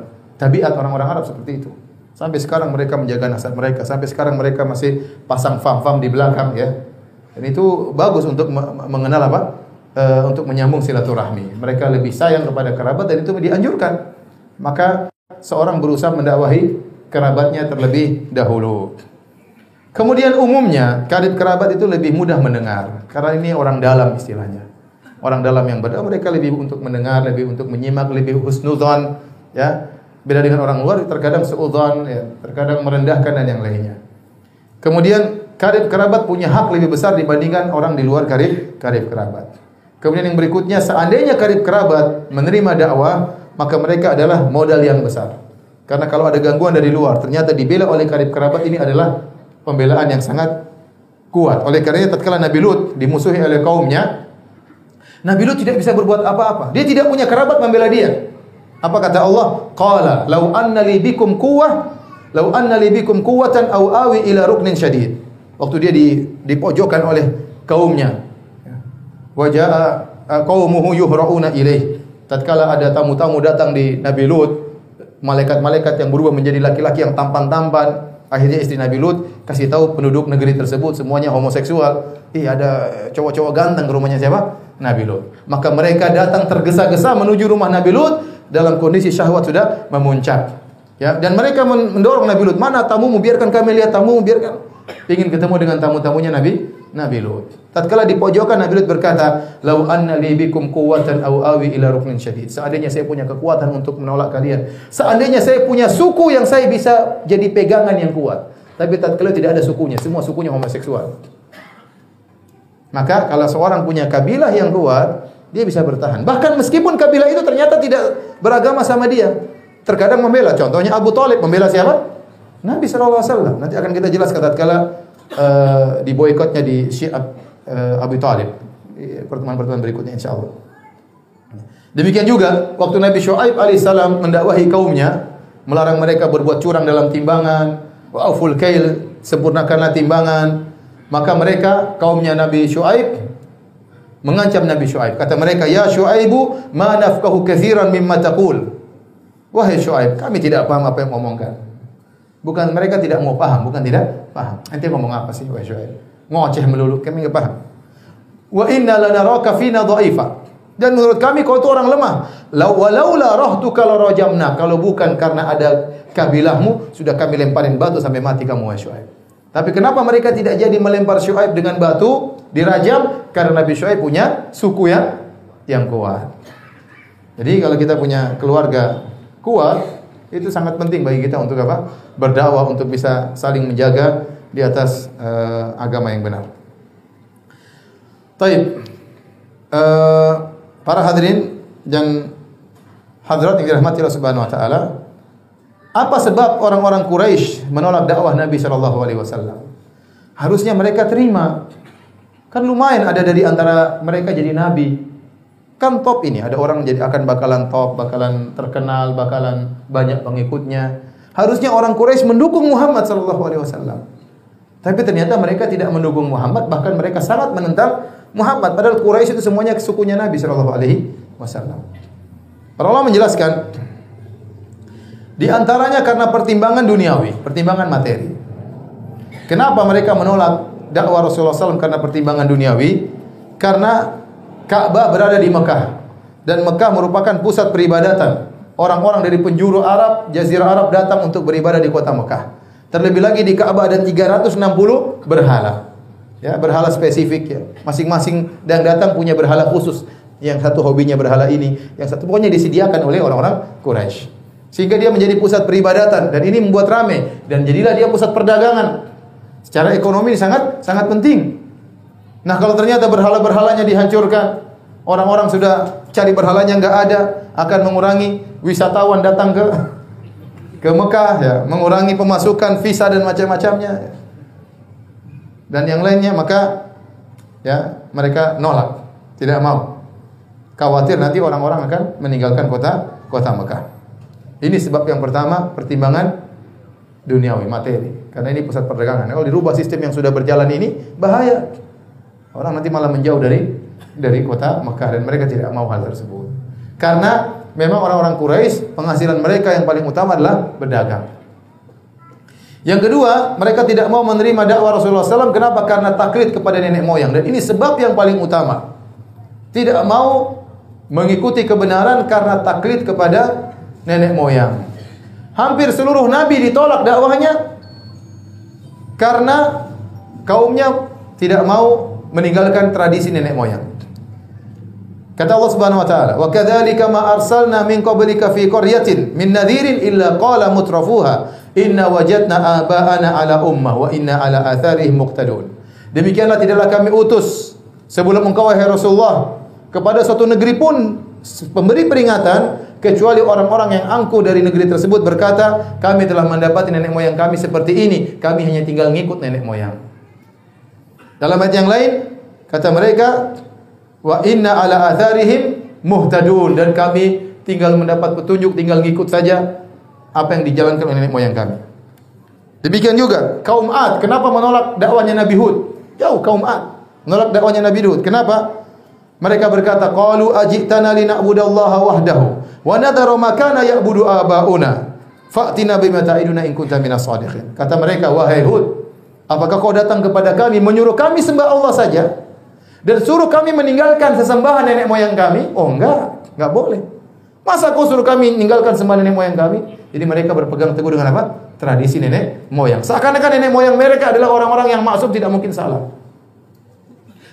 tabiat orang-orang Arab seperti itu. Sampai sekarang mereka menjaga nasab mereka. Sampai sekarang mereka masih pasang fam-fam di belakang ya. Dan itu bagus untuk mengenal apa? uh, untuk menyambung silaturahmi. Mereka lebih sayang kepada kerabat dan itu dianjurkan. Maka seorang berusaha mendakwahi kerabatnya terlebih dahulu. Kemudian umumnya karib kerabat itu lebih mudah mendengar karena ini orang dalam istilahnya. Orang dalam yang berdakwah mereka lebih untuk mendengar, lebih untuk menyimak, lebih husnudzon ya. Beda dengan orang luar terkadang seudon ya, terkadang merendahkan dan yang lainnya. Kemudian karib kerabat punya hak lebih besar dibandingkan orang di luar karib karib kerabat. Kemudian yang berikutnya, seandainya karib kerabat menerima dakwah, maka mereka adalah modal yang besar. Karena kalau ada gangguan dari luar, ternyata dibela oleh karib kerabat ini adalah pembelaan yang sangat kuat. Oleh karenanya tatkala Nabi Lut dimusuhi oleh kaumnya, Nabi Lut tidak bisa berbuat apa-apa. Dia tidak punya kerabat membela dia. Apa kata Allah? Qala, "Lau anna li bikum quwwah, lau anna li bikum quwwatan aw awi ila ruknin syadid." Waktu dia di dipojokkan oleh kaumnya, wa jaa qaumuhu yuhra'una ilaih. Tatkala ada tamu-tamu datang di Nabi Lut, malaikat-malaikat yang berubah menjadi laki-laki yang tampan-tampan, akhirnya istri Nabi Lut kasih tahu penduduk negeri tersebut semuanya homoseksual. Ih, ada cowok-cowok ganteng ke rumahnya siapa? Nabi Lut. Maka mereka datang tergesa-gesa menuju rumah Nabi Lut dalam kondisi syahwat sudah memuncak. Ya, dan mereka mendorong Nabi Lut, "Mana tamumu? Biarkan kami lihat tamu, biarkan." Ingin ketemu dengan tamu-tamunya Nabi Nabi Lut. Tatkala di pojokan Nabi Lut berkata, "Lau anna li bikum quwwatan aw awi ila ruknin syadid." Seandainya saya punya kekuatan untuk menolak kalian, seandainya saya punya suku yang saya bisa jadi pegangan yang kuat. Tapi tatkala tidak ada sukunya, semua sukunya homoseksual. Maka kalau seorang punya kabilah yang kuat, dia bisa bertahan. Bahkan meskipun kabilah itu ternyata tidak beragama sama dia, terkadang membela. Contohnya Abu Talib membela siapa? Nabi SAW. Nanti akan kita jelaskan tatkala uh, di boikotnya di Syiah uh, Abu Talib pertemuan-pertemuan berikutnya insya Allah. Demikian juga waktu Nabi Shu'aib alaihissalam mendakwahi kaumnya, melarang mereka berbuat curang dalam timbangan, wa auful kail, sempurnakanlah timbangan. Maka mereka kaumnya Nabi Shu'aib mengancam Nabi Shu'aib. Kata mereka, "Ya Shu'aibu, ma nafqahu katsiran mimma taqul." Wahai Shu'aib, kami tidak paham apa yang ngomongkan. Bukan mereka tidak mau paham, bukan tidak paham. Ente ngomong apa sih wahai Syuaib? Ngoceh melulu, kami enggak paham. Wa inna lanaraka fina dha'ifa. Dan menurut kami kau itu orang lemah. Walaula rahtuka larajamna. Kalau bukan karena ada kabilahmu, sudah kami lemparin batu sampai mati kamu wahai Syuaib. Tapi kenapa mereka tidak jadi melempar Syuaib dengan batu dirajam? Karena Nabi Syuaib punya suku yang yang kuat. Jadi kalau kita punya keluarga kuat, itu sangat penting bagi kita untuk apa? Berdakwah untuk bisa saling menjaga di atas uh, agama yang benar. Taib. Uh, para hadirin dan hadirat yang dirahmati Allah Subhanahu wa taala, apa sebab orang-orang Quraisy menolak dakwah Nabi sallallahu alaihi wasallam? Harusnya mereka terima. Kan lumayan ada dari antara mereka jadi nabi, kan top ini ada orang jadi akan bakalan top, bakalan terkenal, bakalan banyak pengikutnya. Harusnya orang Quraisy mendukung Muhammad sallallahu alaihi wasallam. Tapi ternyata mereka tidak mendukung Muhammad, bahkan mereka sangat menentang Muhammad. Padahal Quraisy itu semuanya sukunya Nabi sallallahu alaihi wasallam. Para ulama menjelaskan di antaranya karena pertimbangan duniawi, pertimbangan materi. Kenapa mereka menolak dakwah Rasulullah SAW karena pertimbangan duniawi? Karena Ka'bah berada di Mekah dan Mekah merupakan pusat peribadatan. Orang-orang dari penjuru Arab, jazirah Arab datang untuk beribadah di kota Mekah. Terlebih lagi di Ka'bah ada 360 berhala. Ya, berhala spesifik ya. Masing-masing yang datang punya berhala khusus. Yang satu hobinya berhala ini, yang satu pokoknya disediakan oleh orang-orang Quraisy. Sehingga dia menjadi pusat peribadatan dan ini membuat ramai dan jadilah dia pusat perdagangan. Secara ekonomi sangat sangat penting. Nah kalau ternyata berhala-berhalanya dihancurkan, orang-orang sudah cari berhalanya nggak ada, akan mengurangi wisatawan datang ke ke Mekah, ya, mengurangi pemasukan visa dan macam-macamnya. Dan yang lainnya, maka ya, mereka nolak, tidak mau. Khawatir nanti orang-orang akan meninggalkan kota kota Mekah. Ini sebab yang pertama, pertimbangan duniawi, materi. Karena ini pusat perdagangan. Kalau dirubah sistem yang sudah berjalan ini, bahaya. Orang nanti malah menjauh dari dari kota Mekah dan mereka tidak mau hal tersebut. Karena memang orang-orang Quraisy penghasilan mereka yang paling utama adalah berdagang. Yang kedua, mereka tidak mau menerima dakwah Rasulullah SAW. Kenapa? Karena taklid kepada nenek moyang. Dan ini sebab yang paling utama. Tidak mau mengikuti kebenaran karena taklid kepada nenek moyang. Hampir seluruh nabi ditolak dakwahnya karena kaumnya tidak mau meninggalkan tradisi nenek moyang. Kata Allah Subhanahu wa taala, "Wa kadzalika ma arsalna min qablika fi qaryatin min nadhirin illa qala mutrafuha Inna wajadna aba'ana ala ummah wa inna ala atharihim muqtadun. Demikianlah tidaklah kami utus sebelum engkau wahai Rasulullah kepada suatu negeri pun pemberi peringatan kecuali orang-orang yang angkuh dari negeri tersebut berkata, kami telah mendapati nenek moyang kami seperti ini, kami hanya tinggal ngikut nenek moyang. Dalam ayat yang lain kata mereka, wa inna ala atharihim muhtadun dan kami tinggal mendapat petunjuk, tinggal ngikut saja apa yang dijalankan oleh nenek moyang kami. Demikian juga kaum Ad, kenapa menolak dakwanya Nabi Hud? Jauh kaum Ad menolak dakwanya Nabi Hud. Kenapa? Mereka berkata, "Qalu ajitana lina'budallaha wahdahu wa nadharu ma kana ya'budu aba'una. Fa'tina bima ta'iduna in kunta minas shadiqin." Kata mereka, "Wahai Hud, apakah kau datang kepada kami menyuruh kami sembah Allah saja dan suruh kami meninggalkan sesembahan nenek moyang kami?" Oh, enggak, enggak boleh. Masa kau suruh kami meninggalkan sembah nenek moyang kami? Jadi mereka berpegang teguh dengan apa? Tradisi nenek moyang. Seakan-akan nenek moyang mereka adalah orang-orang yang maksum tidak mungkin salah.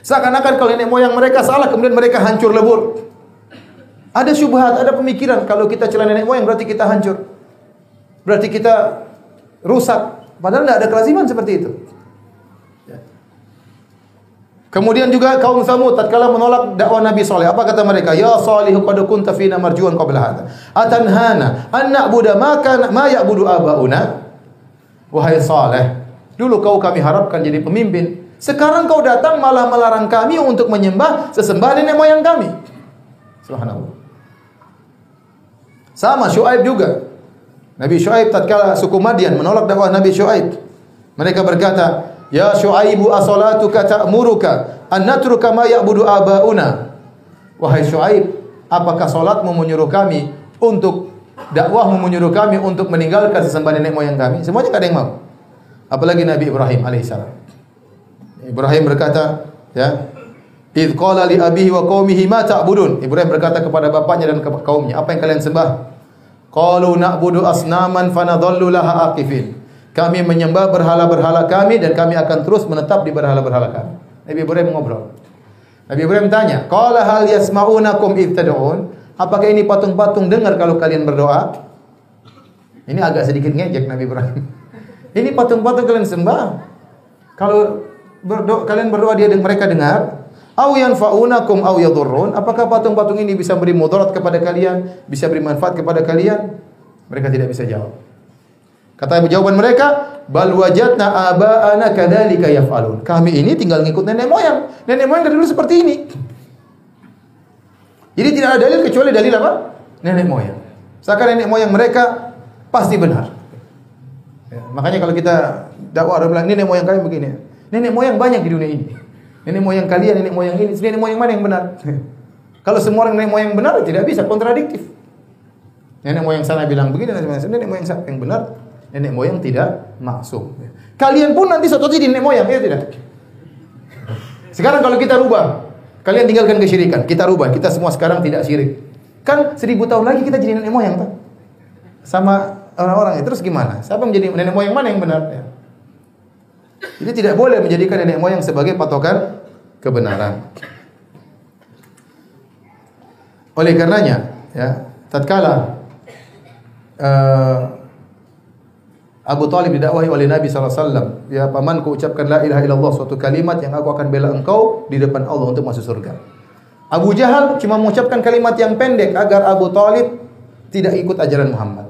Seakan-akan kalau nenek moyang mereka salah kemudian mereka hancur lebur. Ada syubhat, ada pemikiran kalau kita celah nenek moyang berarti kita hancur. Berarti kita rusak. Padahal tidak ada kelaziman seperti itu. Kemudian juga kaum Samud tatkala menolak dakwah Nabi Saleh, apa kata mereka? Ya Salih qad kunta fina marjuan qabla hadha. Atanhana an na'budu ma kana ma ya'budu abauna? Wahai Saleh, dulu kau kami harapkan jadi pemimpin. Sekarang kau datang malah melarang kami untuk menyembah sesembahan nenek moyang kami. Subhanallah. Sama Syuaib juga. Nabi Syuaib tatkala suku Madian menolak dakwah Nabi Syuaib. Mereka berkata, Ya Syuaibu asolatuka ta'muruka an natruka ma ya'budu abauna. Wahai Syuaib, apakah salatmu menyuruh kami untuk dakwahmu menyuruh kami untuk meninggalkan sesembahan nenek moyang kami? Semuanya enggak ada yang mau. Apalagi Nabi Ibrahim alaihissalam. Ibrahim berkata, ya, Idh qala li abihi wa qaumihi ma ta'budun? Ibrahim berkata kepada bapaknya dan kaumnya, apa yang kalian sembah? Qalu na'budu asnaman fanadhallu laha aqifin. Kami menyembah berhala-berhala kami dan kami akan terus menetap di berhala-berhala kami. Nabi Ibrahim ngobrol. Nabi Ibrahim tanya, "Qala hal yasma'unakum ibtad'un?" Apakah ini patung-patung dengar kalau kalian berdoa? Ini agak sedikit ngejek Nabi Ibrahim. Ini patung-patung kalian sembah. Kalau berdoa, kalian berdoa dia mereka dengar. Au yanfa'unakum au yadurrun? Apakah patung-patung ini bisa beri mudarat kepada kalian, bisa beri manfaat kepada kalian? Mereka tidak bisa jawab. Kata jawaban mereka, bal wajadna aba'ana kadzalika yaf'alun. Kami ini tinggal ngikut nenek moyang. Nenek moyang dari dulu seperti ini. Jadi tidak ada dalil kecuali dalil apa? Nenek moyang. Seakan nenek moyang mereka pasti benar. Ya, makanya kalau kita dakwah orang bilang nenek moyang kalian begini. Nenek moyang banyak di dunia ini. Nenek moyang kalian, nenek moyang ini, nenek moyang mana yang benar? kalau semua orang nenek moyang benar tidak bisa kontradiktif. Nenek moyang sana bilang begini, nenek moyang sana yang benar nenek moyang tidak maksum. Kalian pun nanti suatu jadi nenek moyang, ya tidak? Sekarang kalau kita rubah, kalian tinggalkan kesyirikan, kita rubah, kita semua sekarang tidak syirik. Kan seribu tahun lagi kita jadi nenek moyang, kan? Sama orang-orang itu terus gimana? Siapa menjadi nenek moyang mana yang benar? Ya. Jadi tidak boleh menjadikan nenek moyang sebagai patokan kebenaran. Oleh karenanya, ya, tatkala uh, Abu Talib didakwahi oleh Nabi SAW. Ya pamanku ucapkan la ilaha illallah suatu kalimat yang aku akan bela engkau di depan Allah untuk masuk surga. Abu Jahal cuma mengucapkan kalimat yang pendek agar Abu Talib tidak ikut ajaran Muhammad.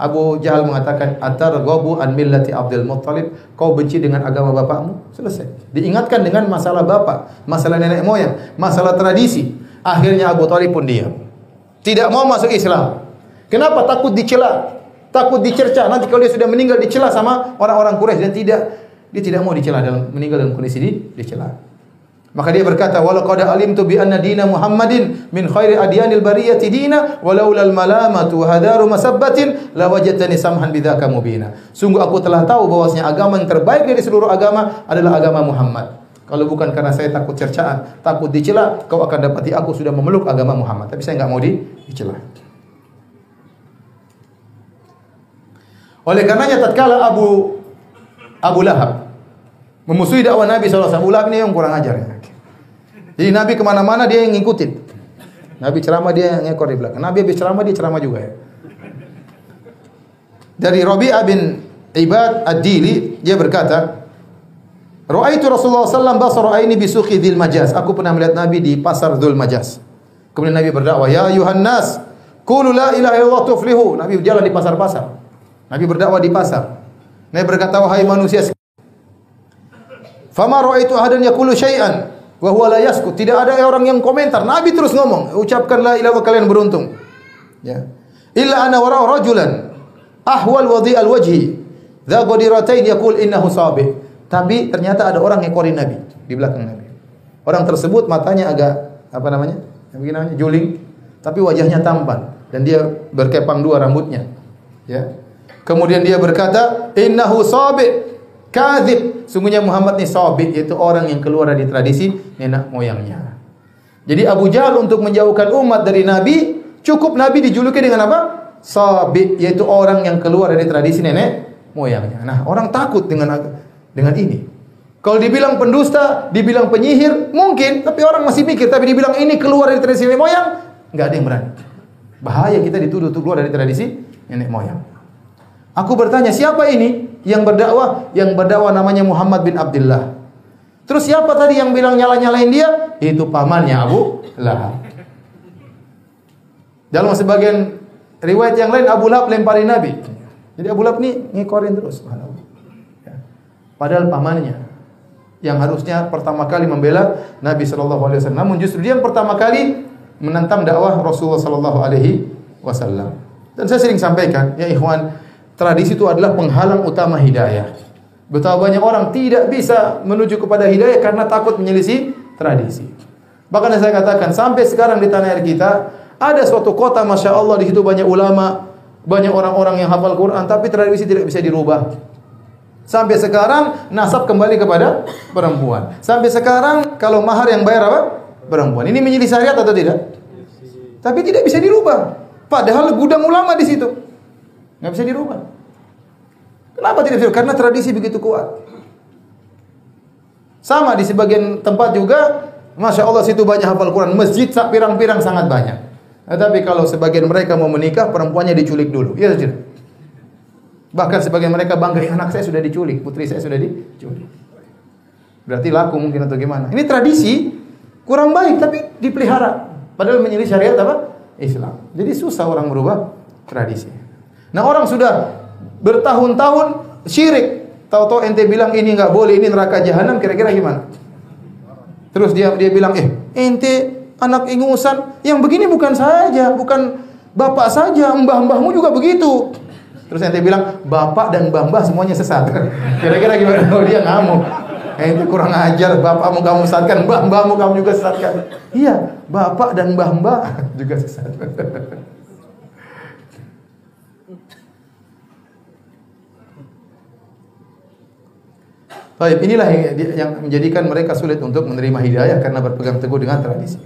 Abu Jahal mengatakan, "Atar gobu an millati Abdul Muttalib." Kau benci dengan agama bapakmu? Selesai. Diingatkan dengan masalah bapak, masalah nenek moyang, masalah tradisi. Akhirnya Abu Talib pun diam. Tidak mau masuk Islam. Kenapa? Takut dicela, takut dicerca. Nanti kalau dia sudah meninggal dicela sama orang-orang Quraisy dan tidak dia tidak mau dicela dalam meninggal dalam kondisi di, dicela. Maka dia berkata, "Walau qad alimtu bi anna dina Muhammadin min khairi adyanil bariyati dina walaula al malamatu hadaru masabbatin la wajadtani samhan bidzaka mubina." Sungguh aku telah tahu bahwasanya agama yang terbaik dari seluruh agama adalah agama Muhammad. Kalau bukan karena saya takut cercaan, takut dicela, kau akan dapati aku sudah memeluk agama Muhammad. Tapi saya enggak mau di, dicela. Oleh karenanya tatkala Abu Abu Lahab memusuhi dakwah Nabi SAW, Abu ini yang kurang ajar. Ya. Jadi Nabi ke mana-mana dia yang ngikutin. Nabi ceramah dia yang ngekor di belakang. Nabi habis ceramah dia ceramah juga ya. Dari Rabi'ah bin Ibad Ad-Dili dia berkata, Ra'aitu Rasulullah sallallahu basar aini bi suqi dzil majas. Aku pernah melihat Nabi di pasar Dzul Majas. Kemudian Nabi berdakwah, "Ya ayuhan nas, qulu la ilaha illallah tuflihu." Nabi jalan di pasar-pasar. Nabi berdakwah di pasar. Nabi berkata, "Wahai manusia, fama ra'aitu ahadan yaqulu syai'an wa huwa la. Tidak ada orang yang komentar. Nabi terus ngomong, ucapkan la ilaha kalian beruntung. Ya. Illa ana wara rajulan ahwal wadhi al wajhi. Dha qadiratain yaqul innahu sabi. Tapi ternyata ada orang ngekorin Nabi di belakang Nabi. Orang tersebut matanya agak apa namanya? Begini namanya juling, tapi wajahnya tampan dan dia berkepang dua rambutnya. Ya. Kemudian dia berkata, "Innahu sabi." Kadzib. Sungguhnya Muhammad ini sabit yaitu orang yang keluar dari tradisi nenek moyangnya. Jadi Abu Jahal untuk menjauhkan umat dari Nabi, cukup Nabi dijuluki dengan apa? Sabit yaitu orang yang keluar dari tradisi nenek moyangnya. Nah, orang takut dengan dengan ini. Kalau dibilang pendusta, dibilang penyihir, mungkin, tapi orang masih mikir. Tapi dibilang ini keluar dari tradisi nenek moyang, nggak ada yang berani. Bahaya kita dituduh keluar dari tradisi nenek moyang. Aku bertanya, siapa ini? Yang berdakwah, yang berdakwah namanya Muhammad bin Abdullah. Terus siapa tadi yang bilang nyala-nyalain dia? Itu pamannya Abu Lahab. Dalam sebagian riwayat yang lain Abu Lahab lemparin Nabi. Jadi Abu Lahab ini ngikorin terus. Ya. Padahal pamannya yang harusnya pertama kali membela Nabi Shallallahu Alaihi Wasallam. Namun justru dia yang pertama kali menentang dakwah Rasulullah Shallallahu Alaihi Wasallam. Dan saya sering sampaikan, ya ikhwan, Tradisi itu adalah penghalang utama hidayah. Betapa banyak orang tidak bisa menuju kepada hidayah karena takut menyelisih tradisi. Bahkan saya katakan sampai sekarang di tanah air kita ada suatu kota masya Allah di situ banyak ulama, banyak orang-orang yang hafal Quran, tapi tradisi tidak bisa dirubah. Sampai sekarang nasab kembali kepada perempuan. Sampai sekarang kalau mahar yang bayar apa? Perempuan. Ini menjadi syariat atau tidak? Tapi tidak bisa dirubah. Padahal gudang ulama di situ. Nggak bisa dirubah. Kenapa tidak bisa? Karena tradisi begitu kuat. Sama di sebagian tempat juga, masya Allah situ banyak hafal Quran, masjid pirang-pirang sangat banyak. Tetapi kalau sebagian mereka mau menikah, perempuannya diculik dulu. Iya tidak? Bahkan sebagian mereka bangga, anak saya sudah diculik, putri saya sudah diculik. Berarti laku mungkin atau gimana? Ini tradisi kurang baik tapi dipelihara. Padahal menyelisih syariat apa? Islam. Jadi susah orang merubah tradisi. Nah orang sudah bertahun-tahun syirik, tahu-tahu ente bilang ini nggak boleh, ini neraka jahanam, kira-kira gimana? Terus dia dia bilang, eh ente anak ingusan, yang begini bukan saja, bukan bapak saja, mbah-mbahmu juga begitu. Terus ente bilang, bapak dan mbah-mbah semuanya sesat. Kira-kira gimana? Oh, dia ngamuk. Eh, itu kurang ajar, bapakmu kamu sesatkan, mbah-mbahmu kamu juga sesatkan. Iya, bapak dan mbah-mbah juga sesat. Baik, inilah yang, yang menjadikan mereka sulit untuk menerima hidayah karena berpegang teguh dengan tradisi.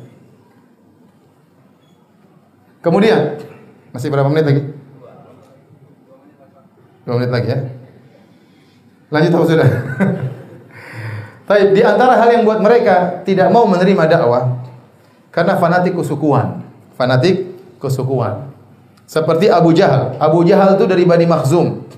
Kemudian, masih berapa menit lagi? Dua menit lagi ya. Lanjut apa sudah? Baik, di antara hal yang buat mereka tidak mau menerima dakwah karena fanatik kesukuan. Fanatik kesukuan. Seperti Abu Jahal. Abu Jahal itu dari Bani Makhzum.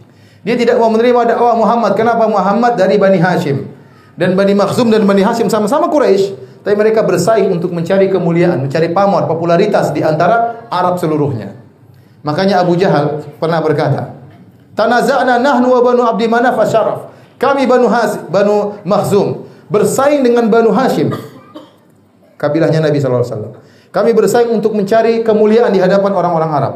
Dia tidak mau menerima dakwah Muhammad. Kenapa Muhammad dari Bani Hashim? Dan Bani Makhzum dan Bani Hashim sama-sama Quraisy, tapi mereka bersaing untuk mencari kemuliaan, mencari pamor, popularitas di antara Arab seluruhnya. Makanya Abu Jahal pernah berkata, "Tanaza'na nahnu wa Banu Abdi Manaf asyaraf." Kami Banu Has Banu Makhzum bersaing dengan Banu Hashim. Kabilahnya Nabi sallallahu alaihi wasallam. Kami bersaing untuk mencari kemuliaan di hadapan orang-orang Arab.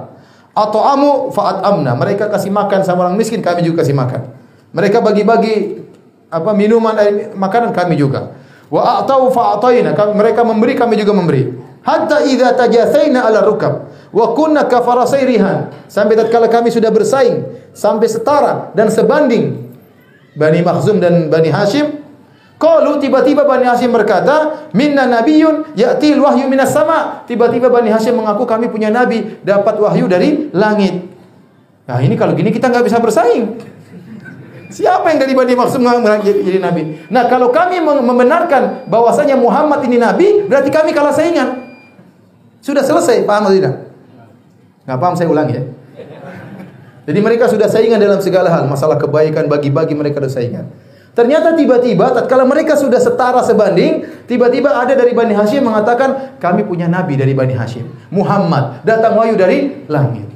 Atau amu faat amna. Mereka kasih makan sama orang miskin, kami juga kasih makan. Mereka bagi-bagi apa minuman air, makanan kami juga. Wa atau fa'ataina. Mereka memberi, kami juga memberi. Hatta idza tajathaina ala rukab wa kunna kafarasai rihan. Sampai tatkala kami sudah bersaing sampai setara dan sebanding Bani Makhzum dan Bani Hashim Qalu tiba-tiba Bani Hashim berkata, "Minna nabiyyun ya'til wahyu minas sama." Tiba-tiba Bani Hashim mengaku kami punya nabi, dapat wahyu dari langit. Nah, ini kalau gini kita nggak bisa bersaing. Siapa yang dari Bani Maksum jadi nabi? Nah, kalau kami membenarkan bahwasanya Muhammad ini nabi, berarti kami kalah saingan. Sudah selesai, paham atau tidak? Nggak paham saya ulangi ya. Jadi mereka sudah saingan dalam segala hal, masalah kebaikan bagi-bagi mereka sudah saingan. Ternyata tiba-tiba tatkala mereka sudah setara sebanding, tiba-tiba ada dari Bani Hashim mengatakan, "Kami punya nabi dari Bani Hashim, Muhammad, datang wahyu dari langit."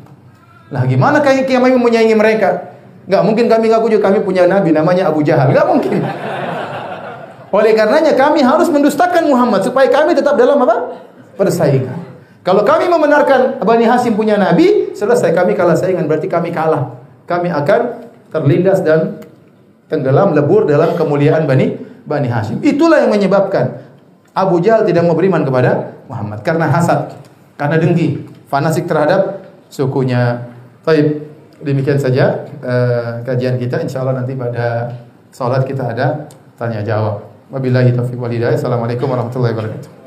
Lah gimana kami kami menyaingi mereka? Enggak mungkin kami ngaku juga kami punya nabi namanya Abu Jahal. Enggak mungkin. Oleh karenanya kami harus mendustakan Muhammad supaya kami tetap dalam apa? Persaingan. Kalau kami membenarkan Bani Hashim punya nabi, selesai kami kalah saingan berarti kami kalah. Kami akan terlindas dan tenggelam lebur dalam kemuliaan Bani Bani Hashim. Itulah yang menyebabkan Abu Jahal tidak mau beriman kepada Muhammad karena hasad, karena dengki, fanasik terhadap sukunya. Baik, demikian saja uh, kajian kita. Insya Allah nanti pada salat kita ada tanya jawab. Wabillahi taufiq wal hidayah. Assalamualaikum warahmatullahi wabarakatuh.